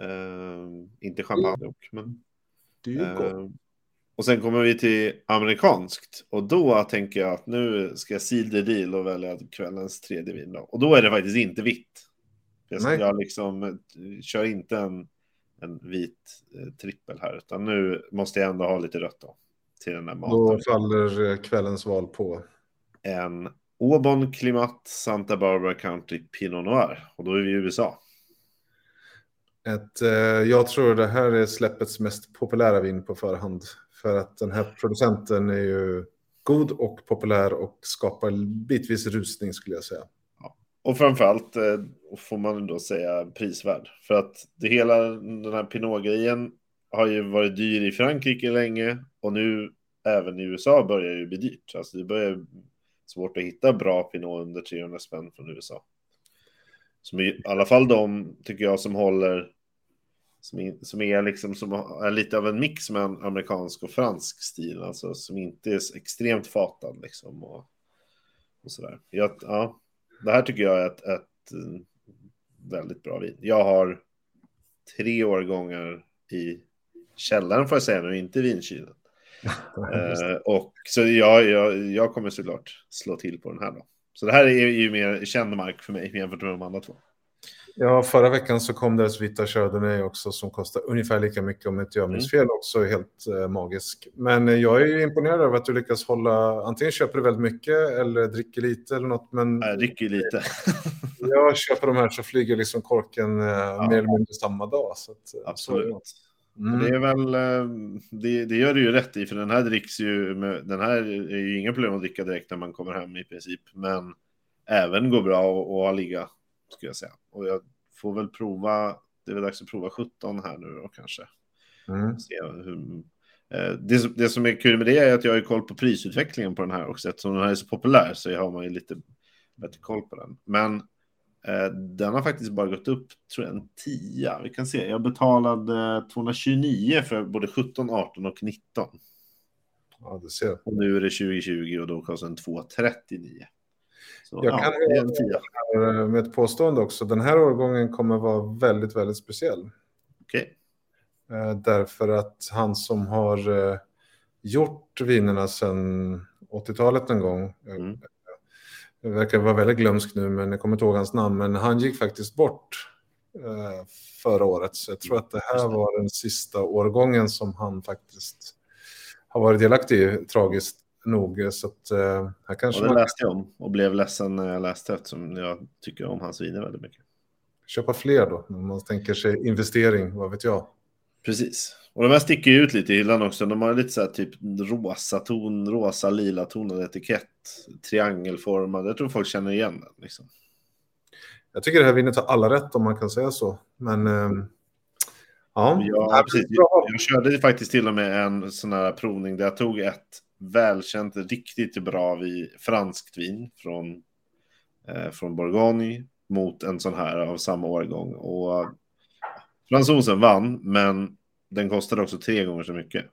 Eh, inte champagne dock, men... det är ju gott. Och sen kommer vi till amerikanskt. Och då tänker jag att nu ska jag seal the deal och välja kvällens tredje vin. Då. Och då är det faktiskt inte vitt. Jag, Nej. jag liksom eh, kör inte en, en vit eh, trippel här. Utan nu måste jag ändå ha lite rött då. Till den här maten. Då faller eh, kvällens val på. En Aubon Klimat Santa Barbara County Pinot Noir. Och då är vi i USA. Ett, eh, jag tror det här är släppets mest populära vin på förhand. För att den här producenten är ju god och populär och skapar bitvis rusning skulle jag säga. Och framförallt eh, får man då säga prisvärd. För att det hela den här Pinot-grejen har ju varit dyr i Frankrike länge och nu även i USA börjar det bli dyrt. Alltså det börjar svårt att hitta bra Pinot under 300 spänn från USA. Som i alla fall de, tycker jag, som håller som är, som är liksom som är lite av en mix med en amerikansk och fransk stil, alltså som inte är extremt fatad liksom och, och sådär. Jag, ja, det här tycker jag är ett, ett eh, väldigt bra vin. Jag har tre årgångar i källaren får jag säga nu, inte i vinkylen. uh, och så jag, jag, jag kommer såklart slå till på den här då. Så det här är ju mer känd mark för mig jämfört med de andra två. Ja, förra veckan så kom deras vita Chardonnay också som kostar ungefär lika mycket om inte jag minns mm. fel också, helt eh, magisk. Men eh, jag är imponerad över att du lyckas hålla, antingen köper du väldigt mycket eller dricker lite eller något. Men jag dricker lite. jag köper de här så flyger liksom korken eh, ja. mer eller mindre samma dag. Så att, eh, Absolut. Så mm. Det är väl, eh, det, det, gör du ju rätt i, för den här dricks ju, med, den här är ju inga problem att dricka direkt när man kommer hem i princip. Men även går bra att ha ligga skulle jag säga. Och jag får väl prova, det är väl dags att prova 17 här nu då kanske. Mm. Se hur, eh, det, det, som är kul med det är att jag har koll på prisutvecklingen på den här också. Eftersom den här är så populär så har man ju lite bättre koll på den. Men eh, den har faktiskt bara gått upp, tror jag, en 10. Vi kan se, jag betalade 229 för både 17, 18 och 19. Ja, det ser. Och nu är det 2020 och då kostar den 239. Så, jag kan ja, med ett påstående också. Den här årgången kommer vara väldigt, väldigt speciell. Okej. Okay. Eh, därför att han som har eh, gjort vinerna sedan 80-talet en gång. Mm. Verkar vara väldigt glömsk nu, men jag kommer inte ihåg hans namn. Men han gick faktiskt bort förra året. Så jag tror att det här var den sista årgången som han faktiskt har varit delaktig i, tragiskt nog. Så att, uh, här kanske och det man... läste jag om och blev ledsen när jag läste eftersom jag tycker om hans viner väldigt mycket. Köpa fler då, om man tänker sig investering, vad vet jag. Precis. Och de här sticker ju ut lite i hyllan också. De har lite så här typ rosa ton, rosa lila tonad etikett, triangelformad. Jag tror folk känner igen den. Liksom. Jag tycker det här vinet har alla rätt om man kan säga så. Men eh, ja. ja precis. Jag, jag körde faktiskt till och med en sån här provning där jag tog ett välkänt, riktigt bra vi, franskt vin från, eh, från Bourgogne mot en sån här av samma årgång. Och fransosen vann, men den kostade också tre gånger så mycket.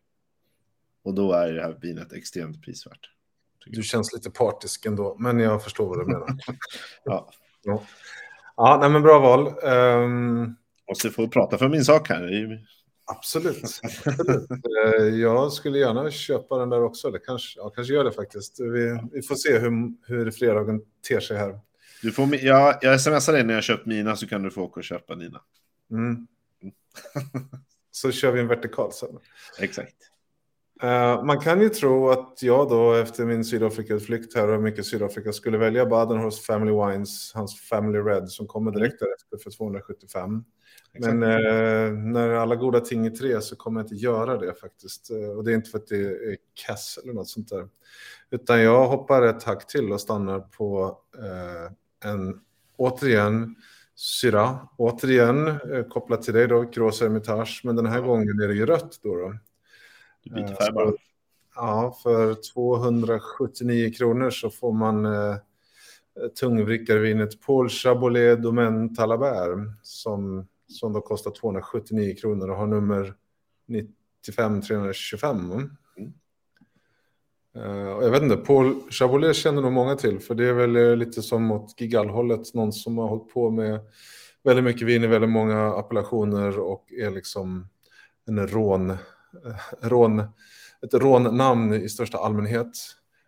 Och då är det här vinet extremt prisvärt. Du känns lite partisk ändå, men jag förstår vad du menar. ja. ja. Ja, nej, men bra val. Um... Måste få prata för min sak här. Absolut. Eh, jag skulle gärna köpa den där också. Eller kanske, ja, kanske gör det faktiskt. Vi, vi får se hur, hur fredagen ter sig här. Du får, ja, jag smsar dig när jag köpt mina så kan du få åka och köpa dina. Mm. så kör vi en vertikal sen. Exakt. Uh, man kan ju tro att jag då efter min Sydafrika-flykt här och mycket Sydafrika skulle välja Badenhorst Family Wines, hans Family Red som kommer direkt mm. därefter för 275. Men eh, när alla goda ting är tre så kommer jag inte göra det faktiskt. Eh, och det är inte för att det är kass eller något sånt där. Utan jag hoppar ett hack till och stannar på eh, en, återigen, syra. Återigen eh, kopplat till dig då, Gros Hermitage. Men den här gången är det ju rött då. då. Du byter färg bara. Ja, för 279 kronor så får man eh, tungvrickarvinet Paul Chabolet Domaine Talabert som som då kostar 279 kronor och har nummer 95 325. Mm. Uh, jag vet inte, Paul Chabolet känner nog många till, för det är väl eh, lite som åt Gigall-hållet, någon som har hållit på med väldigt mycket vin i väldigt många appellationer och är liksom en rån, uh, rån ett rånnamn i största allmänhet.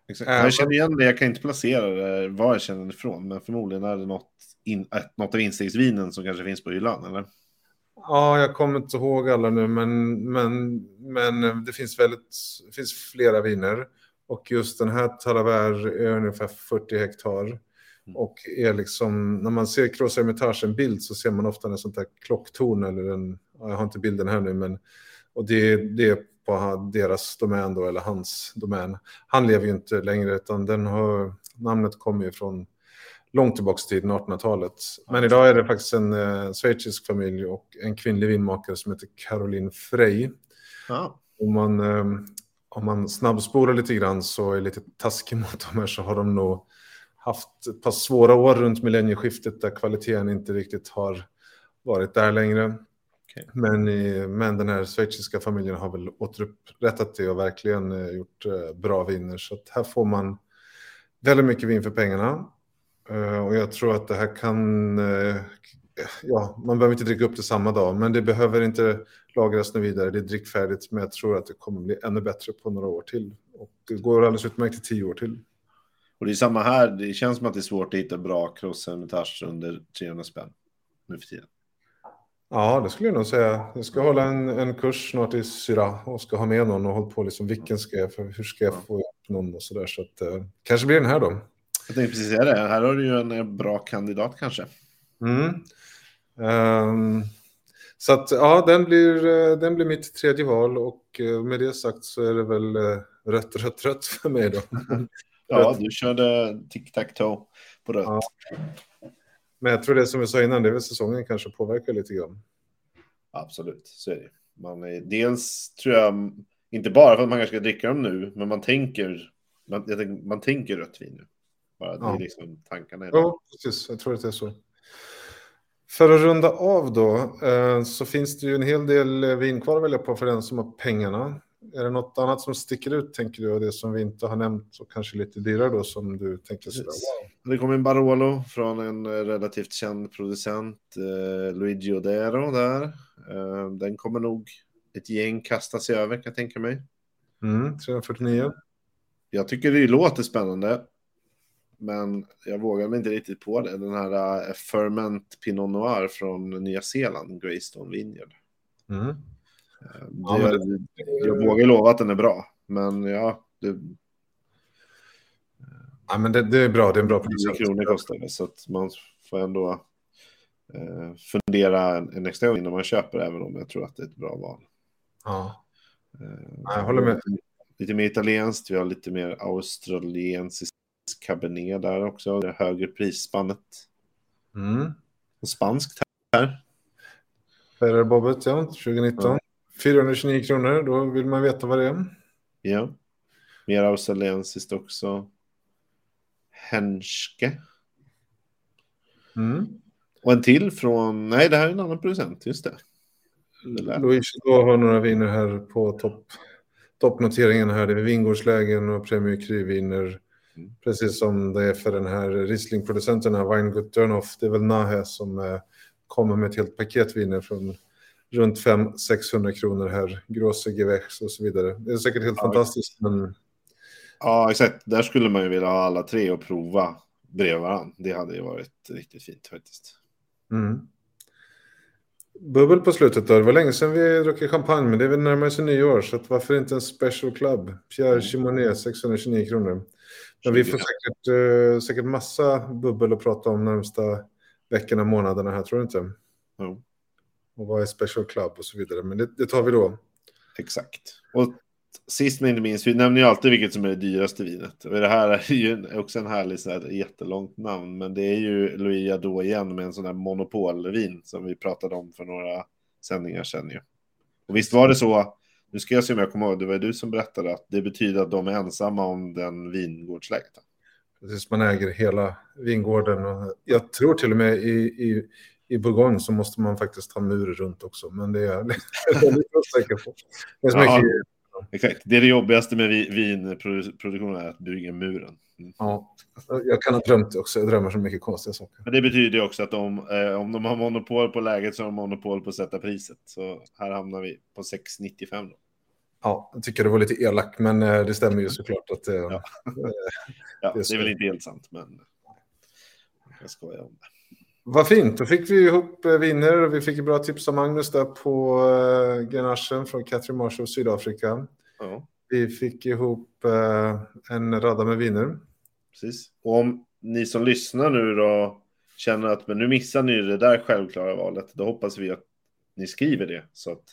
Exakt. Jag känner igen det, jag kan inte placera det, var jag känner det ifrån, men förmodligen är det något in, något av instegsvinen som kanske finns på hyllan, eller? Ja, jag kommer inte ihåg alla nu, men, men, men det finns väldigt, det finns flera viner. Och just den här Talavär är ungefär 40 hektar. Mm. Och är liksom, när man ser Cross Hermitage en bild så ser man ofta en sånt där klocktorn eller en, jag har inte bilden här nu, men och det, det är på deras domän då, eller hans domän. Han lever ju inte längre, utan den har, namnet kommer ju från långt tillbaka till 1800-talet. Men idag är det faktiskt en eh, schweizisk familj och en kvinnlig vinmakare som heter Caroline Frey. Ja. Om man, eh, om man snabbspolar lite grann så är lite taskig mot dem här så har de nog haft ett par svåra år runt millennieskiftet där kvaliteten inte riktigt har varit där längre. Okej. Men, i, men den här schweiziska familjen har väl återupprättat det och verkligen eh, gjort eh, bra viner. Så här får man väldigt mycket vin för pengarna. Eh, och jag tror att det här kan, eh, ja, man behöver inte dricka upp det samma dag, men det behöver inte lagras nu vidare. Det är drickfärdigt, men jag tror att det kommer bli ännu bättre på några år till. Och det går alldeles utmärkt i tio år till. Och det är samma här. Det känns som att det är svårt att hitta bra cross under 300 spänn nu för tiden. Ja, det skulle jag nog säga. Jag ska hålla en, en kurs snart i Syra och ska ha med någon och hålla på liksom vilken ska jag, för hur ska jag få upp någon och sådär. Så att eh, kanske blir den här då. Jag tänkte precis säga det. Här har du ju en eh, bra kandidat kanske. Mm. Ehm, så att ja, den blir, eh, den blir mitt tredje val och eh, med det sagt så är det väl rött, rött, rött för mig då. Ja, du körde tic-tac-toe på rött. Ja. Men jag tror det som jag sa innan, det är väl säsongen kanske påverkar lite grann. Absolut, så är det. Man är, dels tror jag, inte bara för att man kanske ska dricka dem nu, men man tänker, man, tänker, man tänker rött vin nu. Bara det Ja. är liksom tankarna. Ja, precis. Jag tror att det är så. För att runda av då, eh, så finns det ju en hel del vin kvar att välja på för den som har pengarna. Är det något annat som sticker ut, tänker du, och det som vi inte har nämnt och kanske lite dyrare då, som du tänker sådär, wow. Det kommer en Barolo från en eh, relativt känd producent, eh, Luigi Odero där. Eh, den kommer nog ett gäng kasta sig över kan jag tänka mig. Mm, 349. Jag tycker det låter spännande. Men jag vågar mig inte riktigt på det. Den här uh, Ferment Pinot Noir från Nya Zeeland, Greystone Vineyard. Mm. Eh, Ja, det, men jag vågar lova att den är bra. Men ja, det, Ja, men det, det är bra, det är en bra 10 producent. kronor kostar det. Så att man får ändå eh, fundera en, en extra gång innan man köper. Även om jag tror att det är ett bra val. Ja. Ja, jag håller med. Lite mer italienskt. Vi har lite mer australiensisk cabernet där också. Det högre prisspannet. Mm. Och spanskt här. Ferrer Bobbet, ja, 2019. 429 kronor, då vill man veta vad det är. Ja. Mer australiensiskt också. Henske. Mm. Och en till från, nej det här är en annan producent, just det. Louise då har några viner här på topp, toppnoteringen här. Det är vingårdslägen och Premier Cru-viner. Precis som det är för den här Riesling-producenten, här, Weingut Dörnhoff. Det är väl Nahe som eh, kommer med ett helt paket viner från runt 500-600 kronor här. Grosse Gewächs och så vidare. Det är säkert helt Ja, fantastiskt, men Ja, exakt. Där skulle man ju vilja ha alla tre och prova bredvid varandra. Det hade ju varit riktigt fint faktiskt. Mm. Bubbel på slutet då. Det var länge sedan vi druckit champagne, men det är väl närmare sig nyår, så varför inte en special club? Pierre Mm. Chimonet, 629 kronor. Men vi får 20. säkert, eh, säkert massa bubbel att prata om närmsta veckorna, månaderna här, tror du inte? Jo, Och vad är special club och så vidare, men det, det tar vi då. exakt. Och sist men inte minst, vi nämner ju alltid vilket som är det dyraste vinet. Och det här är ju också en härlig så här, jättelångt namn, men det är ju Louis Jadot igen med en sån här monopolvin som vi pratade om för några sändningar sedan ju. Och visst var det så, nu ska jag se om jag kommer ihåg, det var du som berättade att det betyder att de är ensamma om den vingårdslägenheten. Precis, man äger hela vingården. Och jag tror till och med i, i, i Bourgogne så måste man faktiskt ha mur runt också, men det är jag lite osäker på. Det är så mycket, Exakt, det är det jobbigaste med vi- vinproduktionen är att bygga muren. Mm. ja, jag kan ha drömt också, jag drömmer så mycket konstiga saker. Men det betyder också att de, eh, om de har monopol på läget så har de monopol på att sätta priset. Så här hamnar vi på 6,95 då. Ja, jag tycker det var lite elak, men eh, det stämmer ju såklart att det... Ja. Ja, Det är det är, så. väl inte helt sant, men jag skojar om det. Vad fint, då fick vi ihop eh, viner och vi fick bra tips av Magnus där på eh, Grenachen från Catherine Marshall, Sydafrika. Ja, Vi fick ihop eh, en radda med viner. precis. Och om ni som lyssnar nu då känner att men nu missar ni det där självklara valet, då hoppas vi att ni skriver det så att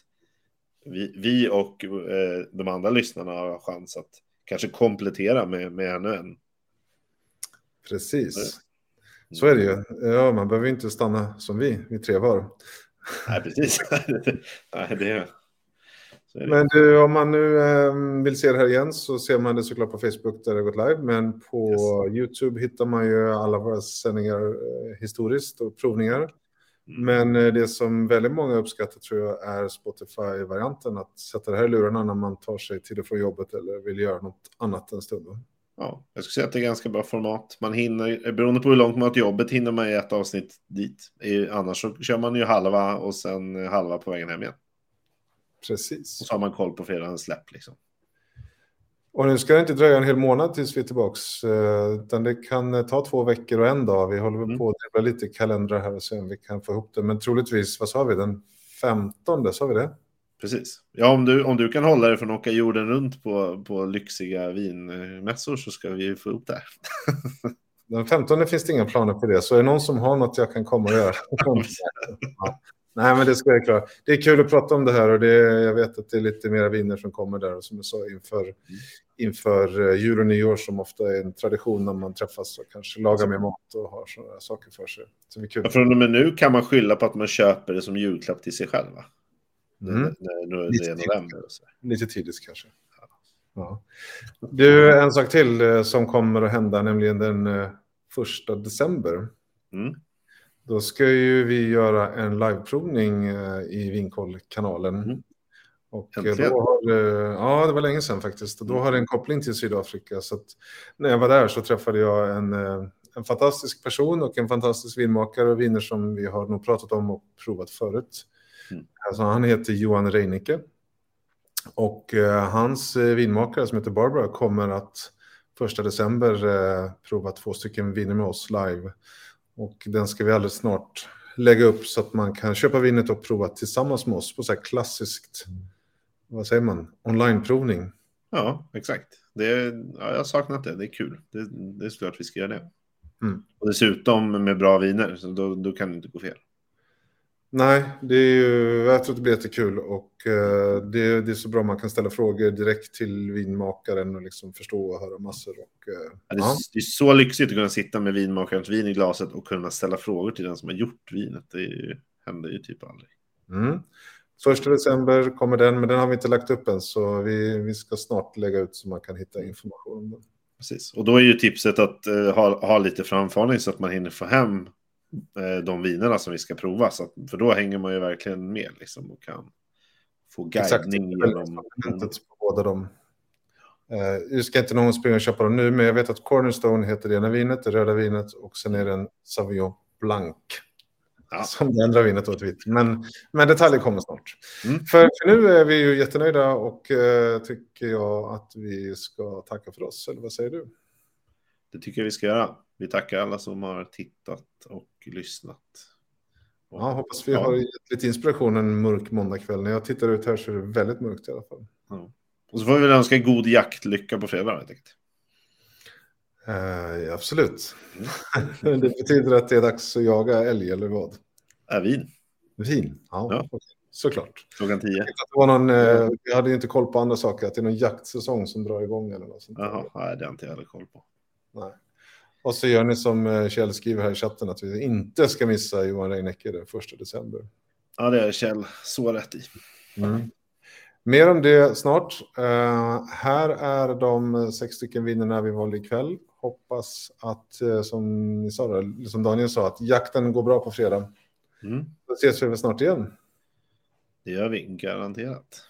vi, vi och eh, de andra lyssnarna har chans att kanske komplettera med, med ännu en. Precis. Så är det ju. Ja, man behöver inte stanna som vi, vi tre var. Nej, precis. Nej, det, är. Men du, om man nu eh, vill se det här igen så ser man det såklart på Facebook där det har gått live. Men på YouTube hittar man ju alla våra sändningar eh, historiskt och provningar. Mm. Men eh, det som väldigt många uppskattar tror jag är Spotify-varianten. Att sätta det här i lurarna när man tar sig till och från jobbet eller vill göra något annat en stund. Ja, jag skulle säga att det är ganska bra format. Man hinner, beroende på hur långt man har till jobbet, hinner man i ett avsnitt dit. Annars så kör man ju halva och sen halva på vägen hem igen. Precis. Och så har man koll på fredagens släpp liksom. Och nu ska det inte dröja en hel månad tills vi är tillbaks. eh, Utan det kan eh, ta två veckor och en dag. Vi håller Mm. på att dribbla lite kalendrar här och se om vi kan få ihop det. Men troligtvis, vad sa vi, den 15, sa vi det? Precis. Ja, om du, om du kan hålla dig från att åka jorden runt på, på lyxiga vinmässor så ska vi få ihop det här. Den 15 finns det inga planer på det, så är det någon som har något jag kan komma och göra? ja. Nej, men det ska jag klara. Det är kul att prata om det här och det, jag vet att det är lite mera viner som kommer där och som jag sa inför, inför eh, jul och nyår som ofta är en tradition när man träffas och kanske lagar mer mat och har sådana saker för sig. Det är kul. Ja, Från och med nu kan man skylla på att man köper det som julklapp till sig själv. Va? Mm. När, när det är november. Lite tidigt kanske. Ja. Du, en sak till eh, som kommer att hända, nämligen den eh, första december. Mm. Då ska ju vi göra en liveprovning eh, i Vinkoll-kanalen. Mm. Och Äntligen. då har, det- ja, det var länge sedan faktiskt. Och då har det en koppling till Sydafrika. Så när jag var där så träffade jag en, en fantastisk person och en fantastisk vinmakare och viner som vi har nog pratat om och provat förut. Mm. Alltså, han heter Johan Reinicke. Och eh, hans eh, vinmakare som heter Barbara kommer att första december eh, prova två stycken viner med oss live. Och den ska vi alldeles snart lägga upp så att man kan köpa vinet och prova tillsammans med oss på så här klassiskt, vad säger man, onlineprovning. Ja, exakt. Det ja, jag har saknat det. Det är kul. Det, det är klart vi ska göra det. Mm. Och dessutom med bra viner, så då, då kan det inte gå fel. Nej, det är ju, jag tror att det blir jättekul och eh, det, det är så bra man kan ställa frågor direkt till vinmakaren och liksom förstå och höra massor. Och, eh, Ja, Det är, ja. det är så lyxigt att kunna sitta med vinmakarens vin i glaset och kunna ställa frågor till den som har gjort vinet. Det ju, händer ju typ aldrig. Mm. Första december kommer den, men den har vi inte lagt upp än så vi, vi ska snart lägga ut så man kan hitta information om den. Precis. Och då är ju tipset att eh, ha, ha lite framförhållning så att man hinner få hem de vinerna som vi ska prova. Så att, för då hänger man ju verkligen med liksom, och kan få Exakt, guidning genom... sortimentet på båda dem. Eh, nu ska inte någon springa och köpa dem nu, men jag vet att Cornerstone heter det ena vinet, det röda vinet, och sen är det en Sauvignon Blanc. Ja. Som det andra vinet åt vitt. Men, men detaljer kommer snart. Mm. För, för nu är vi ju jättenöjda och eh, tycker jag att vi ska tacka för oss, eller vad säger du? Det tycker jag vi ska göra. Vi tackar alla som har tittat och lyssnat. Och, Ja, hoppas vi Ja. har gett lite inspiration en mörk måndagkväll. När jag tittar ut här så är det väldigt mörkt i alla fall. ja. och så får vi väl önska god jaktlycka på fredag. helt enkelt. Eh, absolut. det betyder att det är dags att jaga älg eller vad? Är vin Vin? Ja, Ja. såklart. klockan tio. Någon, eh, jag hade ju inte koll på andra saker, att det är någon jaktsäsong som drar igång eller något sånt. Jaha, nej, det har inte jag heller koll på. Nej. Och så gör ni som eh, Kjell skriver här i chatten, att vi inte ska missa Johan Reinicke den första december. Ja, det är Kjell så rätt i. Mm. Mer om det snart. Eh, här är de sex stycken vinnarna vi valde ikväll. Hoppas att, eh, som, ni sa, som Daniel sa, att jakten går bra på fredag. Mm. Då ses vi väl snart igen. Det gör vi garanterat.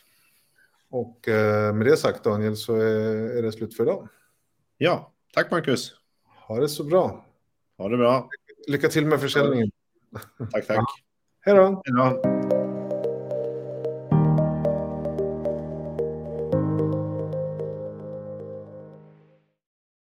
Och eh, med det sagt Daniel så är, är det slut för idag. Ja, tack Marcus. Ha det så bra. Ha det bra. Lycka till med försäljningen. Tack, tack. Hej då. Hej då.